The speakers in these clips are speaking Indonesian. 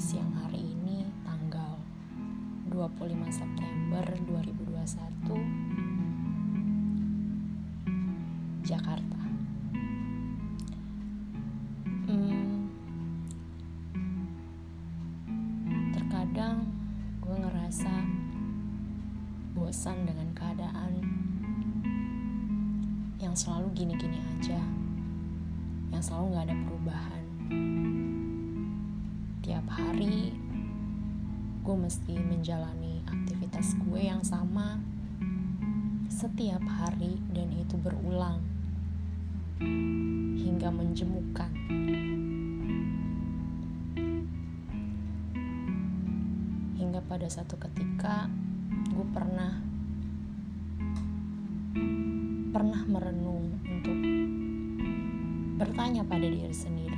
siang hari ini tanggal 25 September 2021 Jakarta. Hmm, terkadang gue ngerasa bosan dengan keadaan yang selalu gini-gini aja yang selalu gak ada perubahan tiap hari gue mesti menjalani aktivitas gue yang sama setiap hari dan itu berulang hingga menjemukan. Hingga pada satu ketika gue pernah pernah merenung untuk bertanya pada diri sendiri.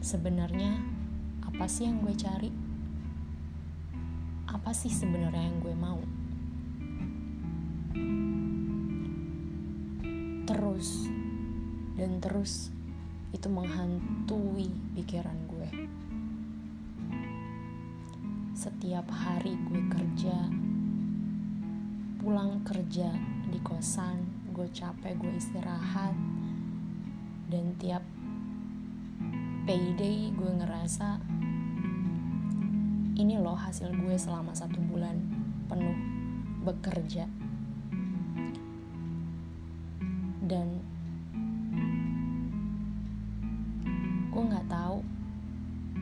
Sebenarnya apa sih yang gue cari? Apa sih sebenarnya yang gue mau? Terus dan terus itu menghantui pikiran gue. Setiap hari gue kerja pulang kerja di kosan gue capek gue istirahat dan tiap payday gue ngerasa ini loh hasil gue selama satu bulan penuh bekerja. Dan gue nggak tahu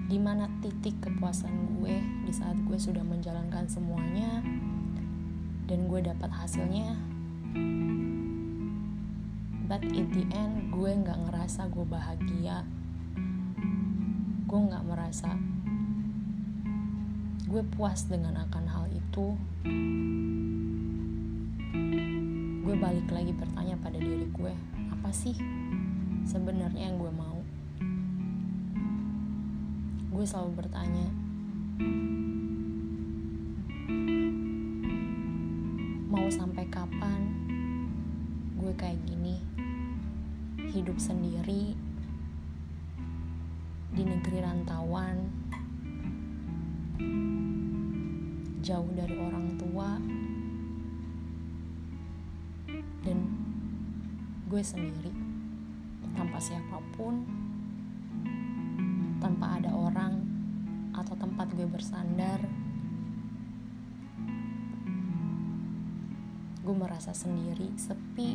di mana titik kepuasan gue di saat gue sudah menjalankan semuanya dan gue dapat hasilnya. But in the end gue nggak ngerasa gue bahagia gue nggak merasa gue puas dengan akan hal itu. Gue balik lagi bertanya pada diri gue apa sih sebenarnya yang gue mau? Gue selalu bertanya mau sampai kapan gue kayak gini? Hidup sendiri di negeri rantauan. Jauh dari orang tua. Dan gue sendiri tanpa siapa pun tanpa ada orang atau tempat gue bersandar gue merasa sendiri sepi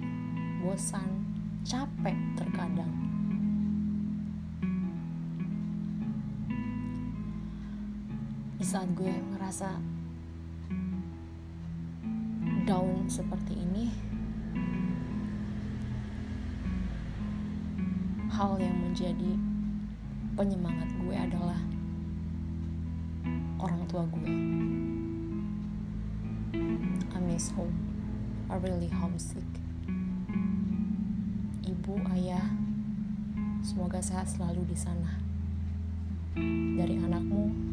bosan capek terkadang saat gue ngerasa down seperti ini hal yang menjadi penyemangat gue adalah orang tua gue. I miss home. I really homesick. Ibu ayah semoga sehat selalu di sana. Dari anakmu